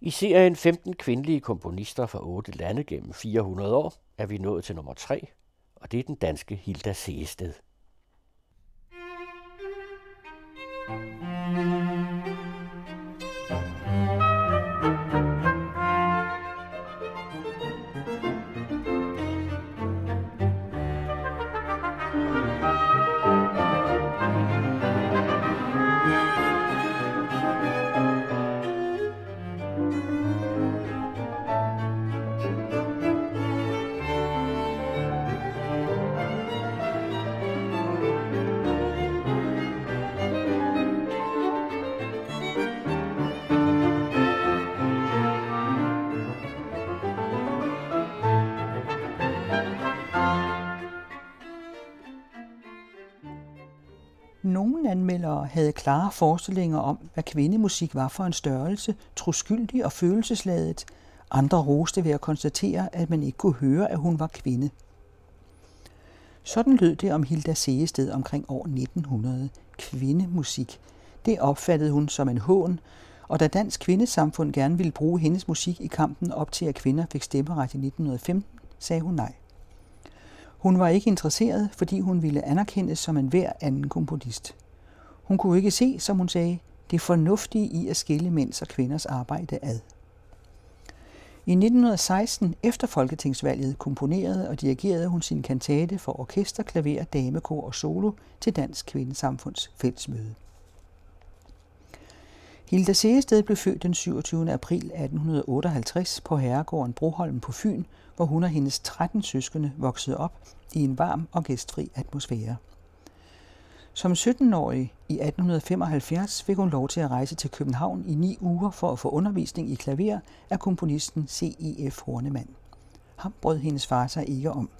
I serien 15 kvindelige komponister fra otte lande gennem 400 år er vi nået til nummer 3, og det er den danske Hilda Seested. Nogle anmeldere havde klare forestillinger om, hvad kvindemusik var for en størrelse, troskyldig og følelsesladet. Andre roste ved at konstatere, at man ikke kunne høre, at hun var kvinde. Sådan lød det om Hilda Seested omkring år 1900. Kvindemusik. Det opfattede hun som en hån, og da Dansk Kvindesamfund gerne ville bruge hendes musik i kampen op til, at kvinder fik stemmeret i 1915, sagde hun nej. Hun var ikke interesseret, fordi hun ville anerkendes som en hver anden komponist. Hun kunne ikke se, som hun sagde, det fornuftige i at skille mænds og kvinders arbejde ad. I 1916, efter folketingsvalget, komponerede og dirigerede hun sin kantate for orkester, klaver, damekor og solo til Dansk Kvindesamfunds fællesmøde. Hilda Seested blev født den 27. april 1858 på herregården Broholm på Fyn, hvor hun og hendes 13 søskende voksede op i en varm og gæstfri atmosfære. Som 17-årig i 1875 fik hun lov til at rejse til København i ni uger for at få undervisning i klaver af komponisten C.E.F. Hornemann. Ham brød hendes far sig ikke om,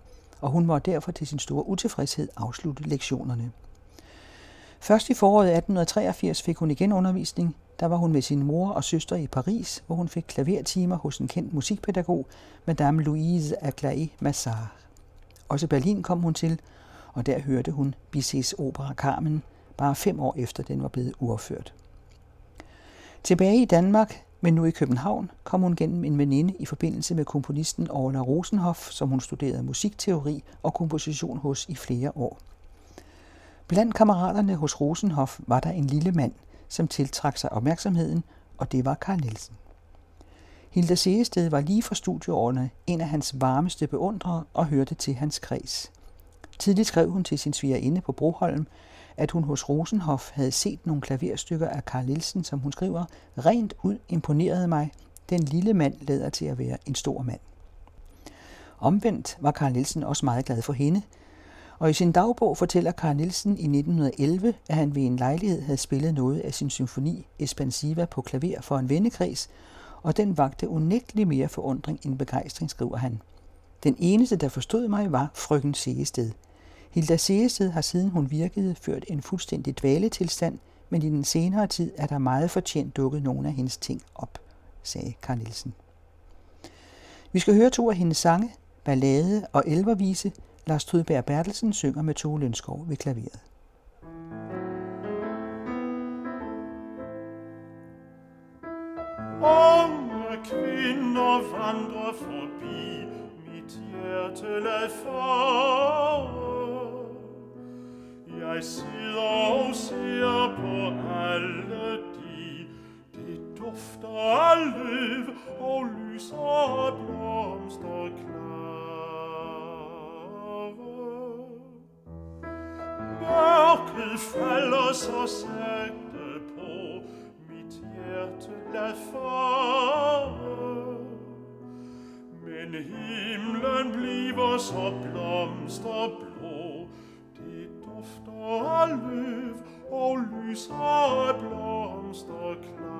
og hun måtte derfor til sin store utilfredshed afslutte lektionerne. Først i foråret 1883 fik hun igen undervisning, der var hun med sin mor og søster i Paris, hvor hun fik klavertimer hos en kendt musikpædagog, Madame Louise Aglaé Massard. Også Berlin kom hun til, og der hørte hun Bizets opera Carmen, bare fem år efter den var blevet uafført. Tilbage i Danmark, men nu i København, kom hun gennem en veninde i forbindelse med komponisten Orla Rosenhoff, som hun studerede musikteori og komposition hos i flere år. Blandt kammeraterne hos Rosenhoff var der en lille mand – som tiltrak sig opmærksomheden, og det var Carl Nielsen. Hilda Seested var lige fra studieårene en af hans varmeste beundrere og hørte til hans kreds. Tidligt skrev hun til sin svigerinde på Broholm, at hun hos Rosenhof havde set nogle klaverstykker af Carl Nielsen, som hun skriver, rent ud imponerede mig. Den lille mand lader til at være en stor mand. Omvendt var Carl Nielsen også meget glad for hende, og i sin dagbog fortæller Carl Nielsen i 1911, at han ved en lejlighed havde spillet noget af sin symfoni Espansiva på klaver for en vennekreds, og den vagte unægtelig mere forundring end begejstring, skriver han. Den eneste, der forstod mig, var frøken Segested. Hilda Seested har siden hun virkede ført en fuldstændig dvaletilstand, men i den senere tid er der meget fortjent dukket nogle af hendes ting op, sagde Carl Nielsen. Vi skal høre to af hendes sange, Ballade og Elvervise, Lars Tudberg Bertelsen synger med Tove Lønskov ved klaveret. Unge kvinder vandrer forbi, mit hjerte lad fare. Jeg sidder og ser på alle de, det dufter af løv og lys og blomster klare. Mørket falder så sagte på, mit hjerte lad fare. Men himlen bliver så blomsterblå, dufter løv og lyser blomster klar.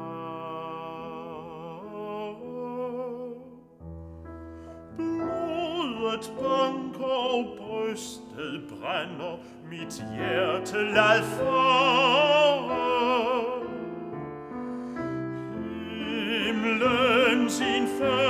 Blodet banker og brystet brænder, mit hjerte lad fare. Himlen sin første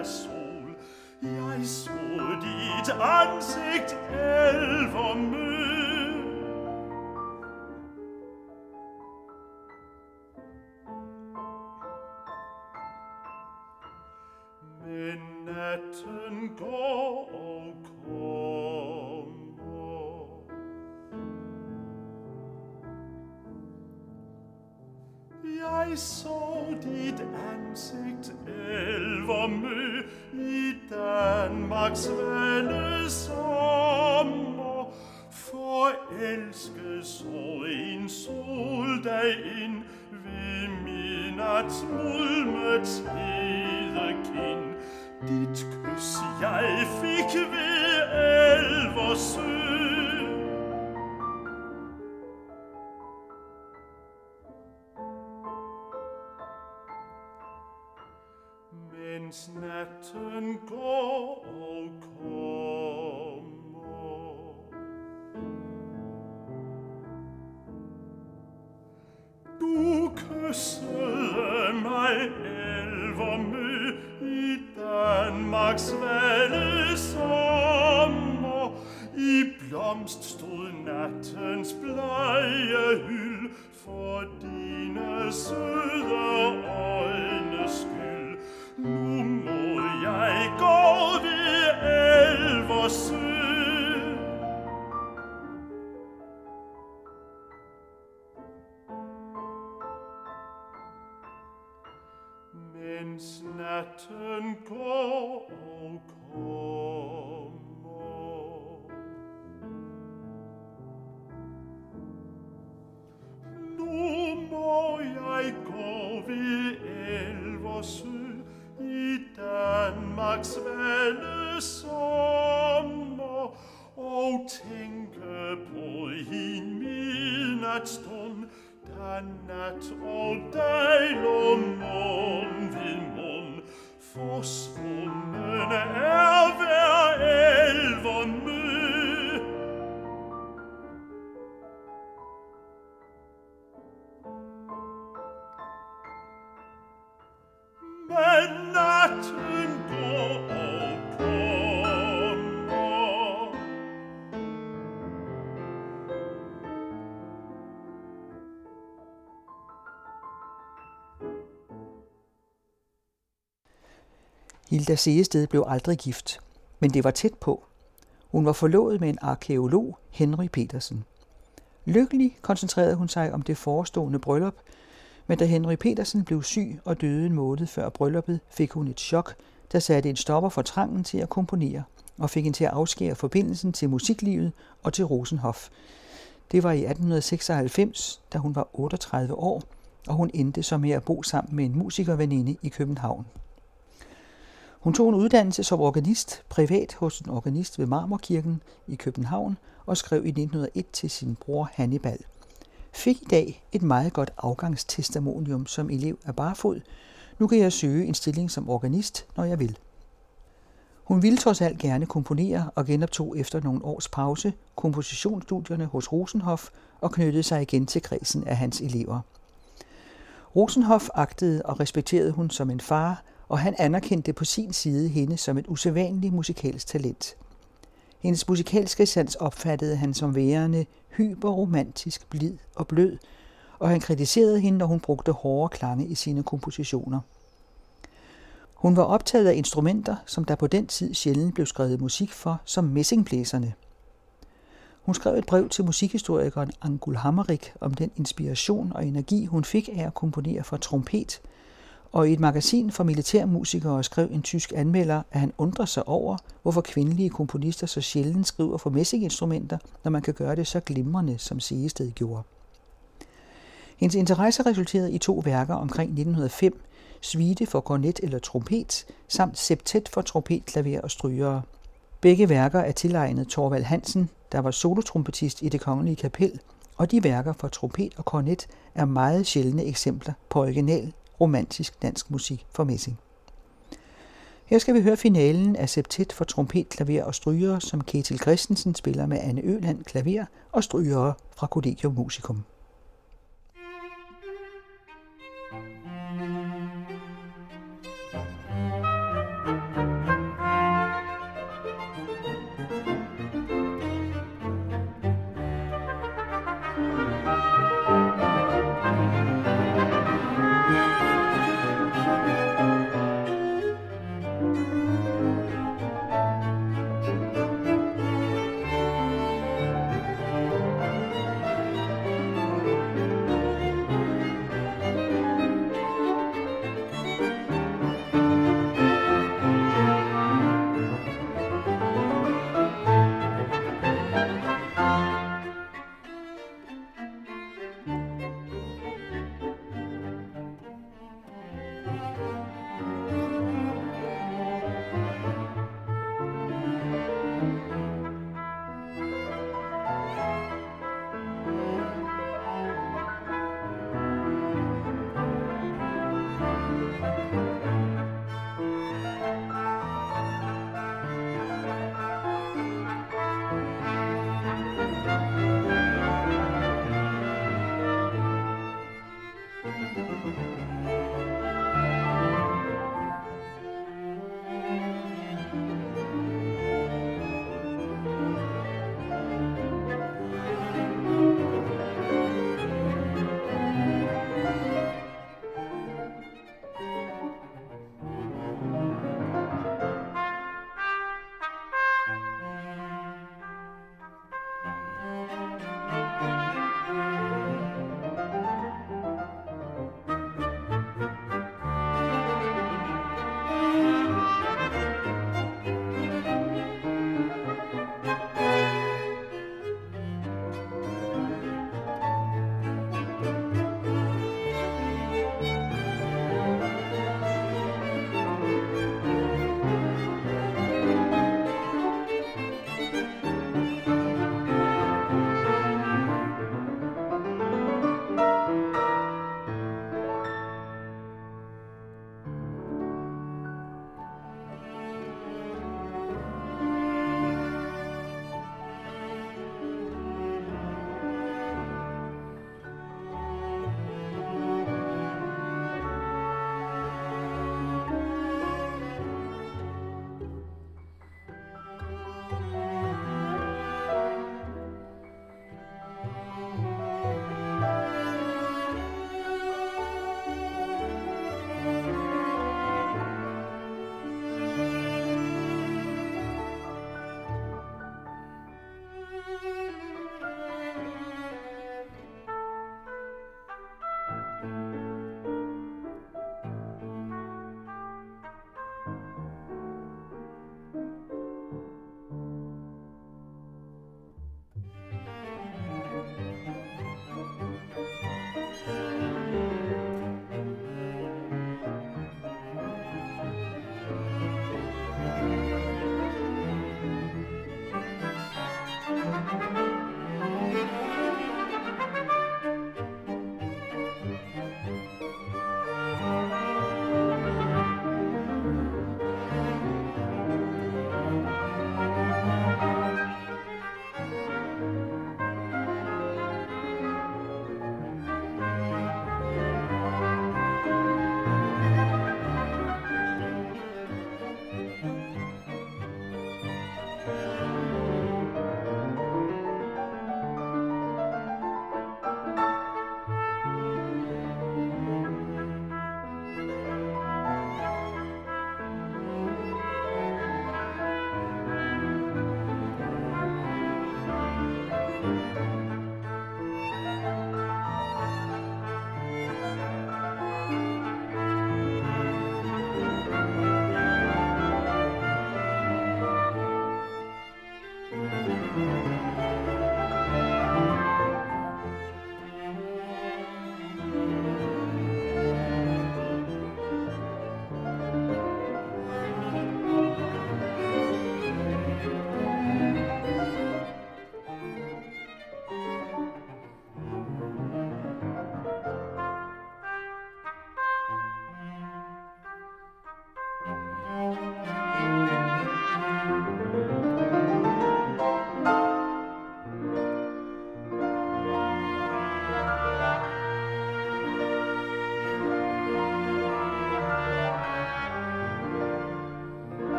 af sol. Jeg så dit ansigt elver mens natten går og kommer. Må jeg gå ved Elversø i Danmarks vande sommer og tænke på en midnatsstund, da nat og dag lå mund ved mund. Forsvunden er Hilda Seested blev aldrig gift, men det var tæt på. Hun var forlovet med en arkeolog, Henry Petersen. Lykkelig koncentrerede hun sig om det forestående bryllup, men da Henry Petersen blev syg og døde en måned før brylluppet, fik hun et chok, der satte en stopper for trangen til at komponere og fik hende til at afskære forbindelsen til musiklivet og til Rosenhof. Det var i 1896, da hun var 38 år, og hun endte så med at bo sammen med en musikerveninde i København. Hun tog en uddannelse som organist privat hos en organist ved Marmorkirken i København og skrev i 1901 til sin bror Hannibal. Fik i dag et meget godt afgangstestamonium som elev af Barfod. Nu kan jeg søge en stilling som organist, når jeg vil. Hun ville trods alt gerne komponere og genoptog efter nogle års pause kompositionsstudierne hos Rosenhof og knyttede sig igen til kredsen af hans elever. Rosenhof agtede og respekterede hun som en far, og han anerkendte på sin side hende som et usædvanligt musikalsk talent. Hendes musikalske sans opfattede han som værende hyperromantisk, blid og blød, og han kritiserede hende, når hun brugte hårde klange i sine kompositioner. Hun var optaget af instrumenter, som der på den tid sjældent blev skrevet musik for, som messingblæserne. Hun skrev et brev til musikhistorikeren Angul Hammerik om den inspiration og energi, hun fik af at komponere for trompet, og i et magasin for militærmusikere skrev en tysk anmelder, at han undrer sig over, hvorfor kvindelige komponister så sjældent skriver for messinginstrumenter, når man kan gøre det så glimrende, som Sigested gjorde. Hendes interesse resulterede i to værker omkring 1905, Suite for kornet eller trompet, samt Septet for trompet, klaver og strygere. Begge værker er tilegnet Torvald Hansen, der var solotrompetist i det kongelige kapel, og de værker for trompet og kornet er meget sjældne eksempler på original romantisk dansk musik for messing. Her skal vi høre finalen af Septet for trompet, klaver og strygere, som Ketil Christensen spiller med Anne Øland klaver og strygere fra Collegium Musicum.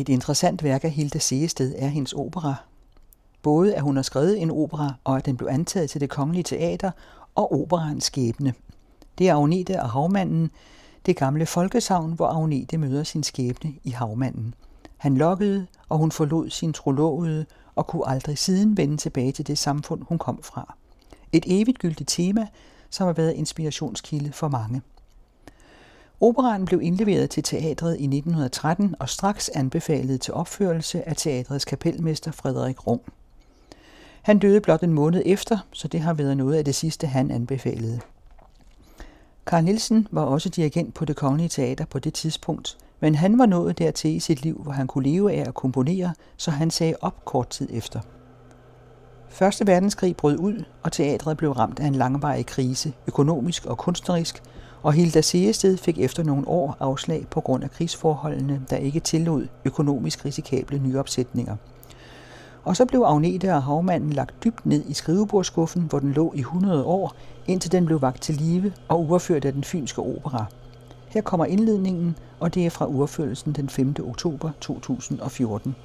Et interessant værk af Hilda Segested er hendes opera. Både at hun har skrevet en opera, og at den blev antaget til det kongelige teater, og operaens skæbne. Det er Agnete og Havmanden, det gamle folkesavn, hvor Agnete møder sin skæbne i Havmanden. Han lokkede, og hun forlod sin trolovede, og kunne aldrig siden vende tilbage til det samfund, hun kom fra. Et evigt gyldigt tema, som har været inspirationskilde for mange. Operaen blev indleveret til teatret i 1913 og straks anbefalet til opførelse af teatrets kapelmester Frederik Rung. Han døde blot en måned efter, så det har været noget af det sidste, han anbefalede. Karl Nielsen var også dirigent på det kongelige teater på det tidspunkt, men han var nået dertil i sit liv, hvor han kunne leve af at komponere, så han sagde op kort tid efter. Første verdenskrig brød ud, og teatret blev ramt af en langvarig krise, økonomisk og kunstnerisk, og Hilda Seested fik efter nogle år afslag på grund af krigsforholdene, der ikke tillod økonomisk risikable nyopsætninger. Og så blev Agnete og havmanden lagt dybt ned i skrivebordskuffen, hvor den lå i 100 år, indtil den blev vagt til live og uafført af den fynske opera. Her kommer indledningen, og det er fra uafførelsen den 5. oktober 2014.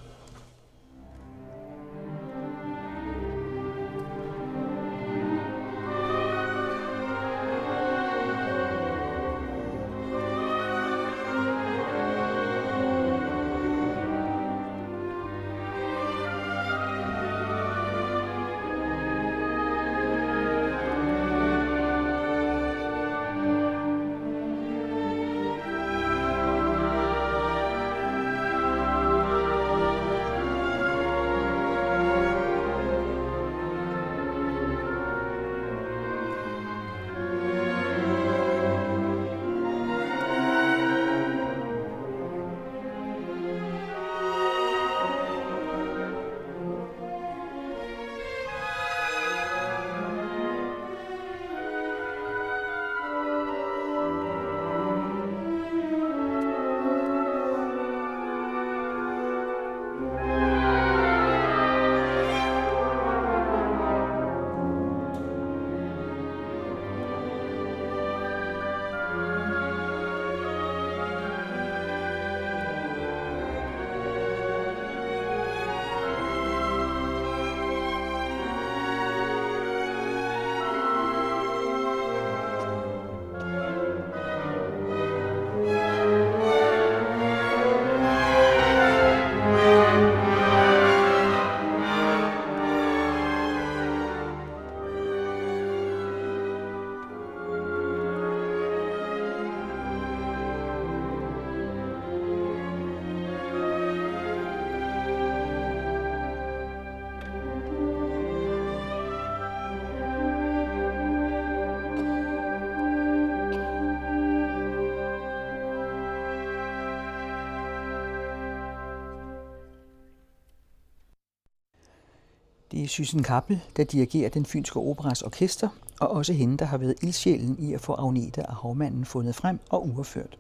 Det er Sysen Kappel, der dirigerer den fynske operas orkester, og også hende, der har været ildsjælen i at få Agnete og havmanden fundet frem og uafført.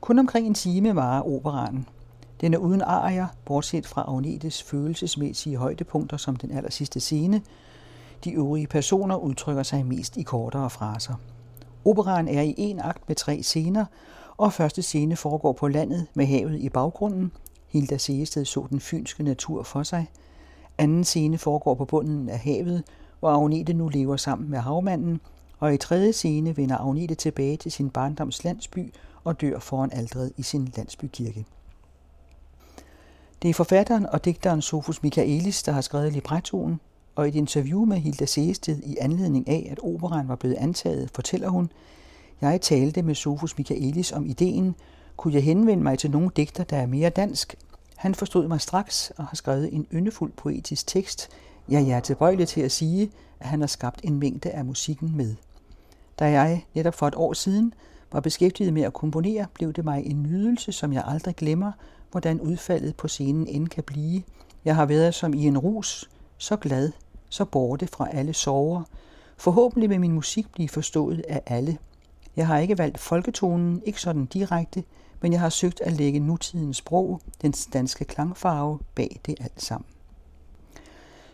Kun omkring en time varer operaen. Den er uden arier, bortset fra Agnetes følelsesmæssige højdepunkter som den aller sidste scene. De øvrige personer udtrykker sig mest i kortere fraser. Operaen er i en akt med tre scener, og første scene foregår på landet med havet i baggrunden. Hilda Segested så den fynske natur for sig. Anden scene foregår på bunden af havet, hvor Agnete nu lever sammen med havmanden, og i tredje scene vender Agnete tilbage til sin barndoms landsby og dør foran aldret i sin landsbykirke. Det er forfatteren og digteren Sofus Michaelis, der har skrevet librettoen, og i et interview med Hilda Seested i anledning af, at operan var blevet antaget, fortæller hun, jeg talte med Sofus Michaelis om ideen, kunne jeg henvende mig til nogle digter, der er mere dansk. Han forstod mig straks og har skrevet en yndefuld poetisk tekst. Ja, jeg er tilbøjelig til at sige, at han har skabt en mængde af musikken med. Da jeg netop for et år siden var beskæftiget med at komponere, blev det mig en nydelse, som jeg aldrig glemmer, hvordan udfaldet på scenen end kan blive. Jeg har været som i en rus, så glad, så borte fra alle sorger. Forhåbentlig vil min musik blive forstået af alle. Jeg har ikke valgt folketonen, ikke sådan direkte, men jeg har søgt at lægge nutidens sprog, den danske klangfarve, bag det alt sammen.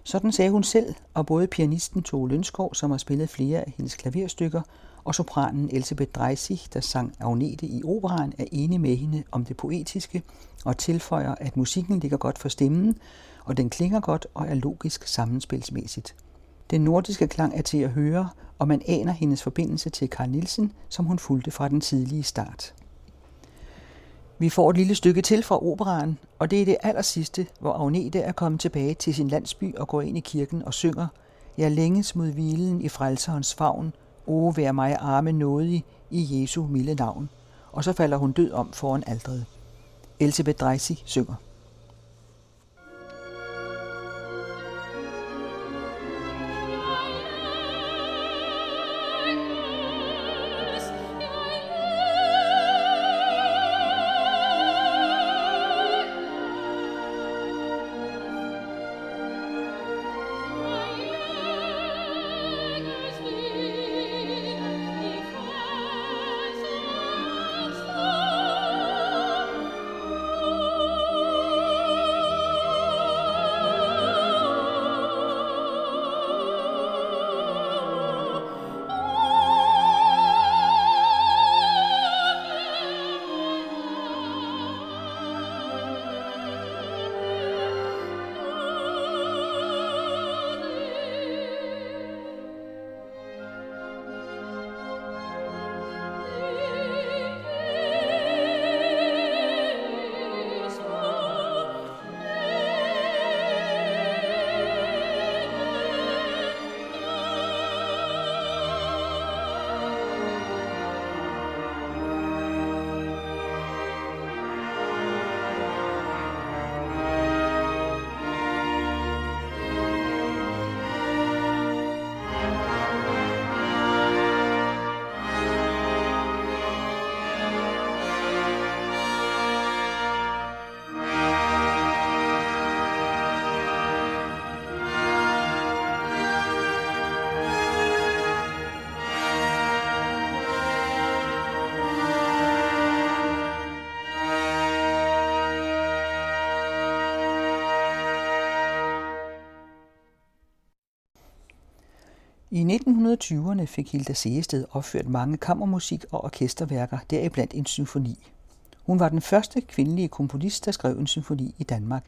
Sådan sagde hun selv, og både pianisten Tove Lønskov, som har spillet flere af hendes klaverstykker, og sopranen Elisabeth Dreisig, der sang Agnete i operaen, er enig med hende om det poetiske og tilføjer, at musikken ligger godt for stemmen, og den klinger godt og er logisk sammenspilsmæssigt. Den nordiske klang er til at høre, og man aner hendes forbindelse til Carl Nielsen, som hun fulgte fra den tidlige start. Vi får et lille stykke til fra operaen, og det er det aller sidste, hvor Agnete er kommet tilbage til sin landsby og går ind i kirken og synger Jeg længes mod hvilen i frelserens favn, o vær mig arme nådig i Jesu milde navn. Og så falder hun død om foran aldret. Elisabeth Dreisig synger. I 1920'erne fik Hilda Seested opført mange kammermusik- og orkesterværker, deriblandt en symfoni. Hun var den første kvindelige komponist, der skrev en symfoni i Danmark.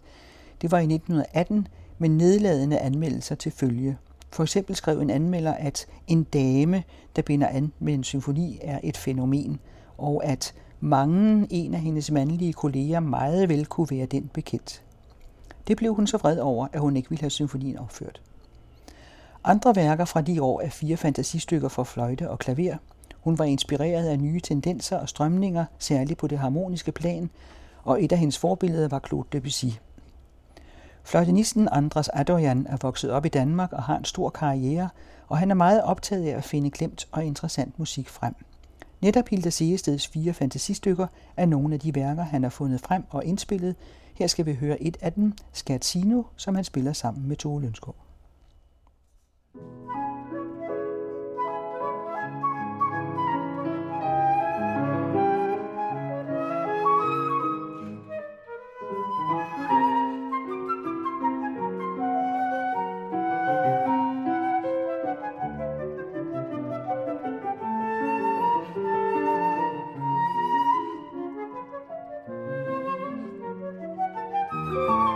Det var i 1918 med nedladende anmeldelser til følge. For eksempel skrev en anmelder, at en dame, der binder an med en symfoni, er et fænomen, og at mange en af hendes mandlige kolleger meget vel kunne være den bekendt. Det blev hun så vred over, at hun ikke ville have symfonien opført. Andre værker fra de år er fire fantasistykker for fløjte og klaver. Hun var inspireret af nye tendenser og strømninger, særligt på det harmoniske plan, og et af hendes forbilleder var Claude Debussy. Fløjtenisten Andras Adorian er vokset op i Danmark og har en stor karriere, og han er meget optaget af at finde glemt og interessant musik frem. Netop Hilda Seesteds fire fantasistykker er nogle af de værker, han har fundet frem og indspillet. Her skal vi høre et af dem, Skatsino, som han spiller sammen med Tove Lønskov. Bye.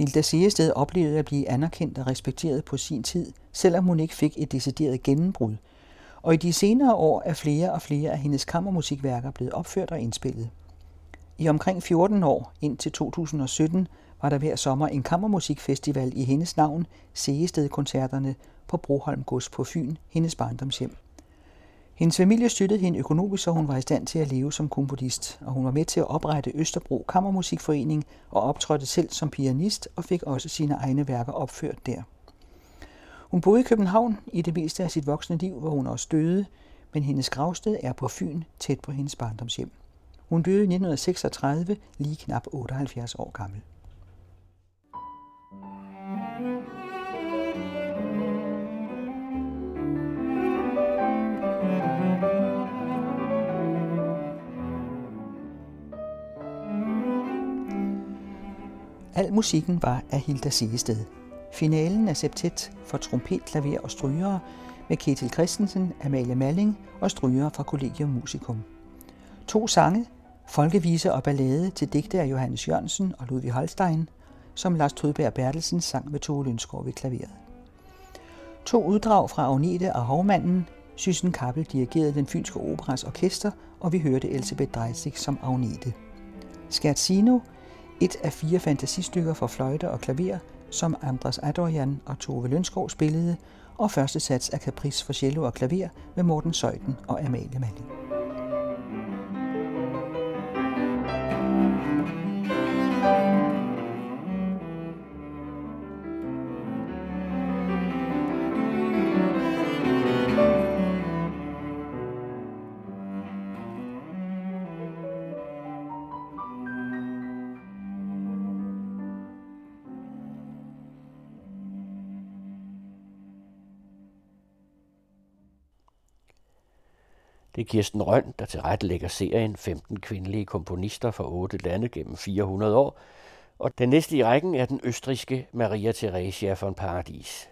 Hilda Segested oplevede at blive anerkendt og respekteret på sin tid, selvom hun ikke fik et decideret gennembrud. Og i de senere år er flere og flere af hendes kammermusikværker blevet opført og indspillet. I omkring 14 år, indtil 2017, var der hver sommer en kammermusikfestival i hendes navn, Segested-koncerterne på Broholm Gods på Fyn, hendes barndomshjem. Hendes familie støttede hende økonomisk, så hun var i stand til at leve som komponist, og hun var med til at oprette Østerbro Kammermusikforening og optrådte selv som pianist og fik også sine egne værker opført der. Hun boede i København i det meste af sit voksne liv, hvor hun også døde, men hendes gravsted er på Fyn, tæt på hendes barndomshjem. Hun døde i 1936, lige knap 78 år gammel. Al musikken var af Hilda Sigested. Finalen er septet for trompet, klaver og strygere med Ketil Christensen, Amalie Malling og strygere fra Collegium Musicum. To sange, folkevise og ballade til digte af Johannes Jørgensen og Ludvig Holstein, som Lars Todberg Bertelsen sang med Tove Lønskov ved klaveret. To uddrag fra Agnete og Hovmanden, Syssen Kappel dirigerede den fynske operas orkester, og vi hørte Elisabeth Dreisig som Agnete. Scherzino et af fire fantasistykker for fløjte og klaver, som Andras Adorjan og Tove Lønskov spillede, og første sats af Caprice for cello og klaver med Morten Søjden og Amalie Malling. Det er Kirsten Røn, der tilrettelægger serien 15 kvindelige komponister fra otte lande gennem 400 år, og den næste i rækken er den østriske Maria Theresia von Paradis.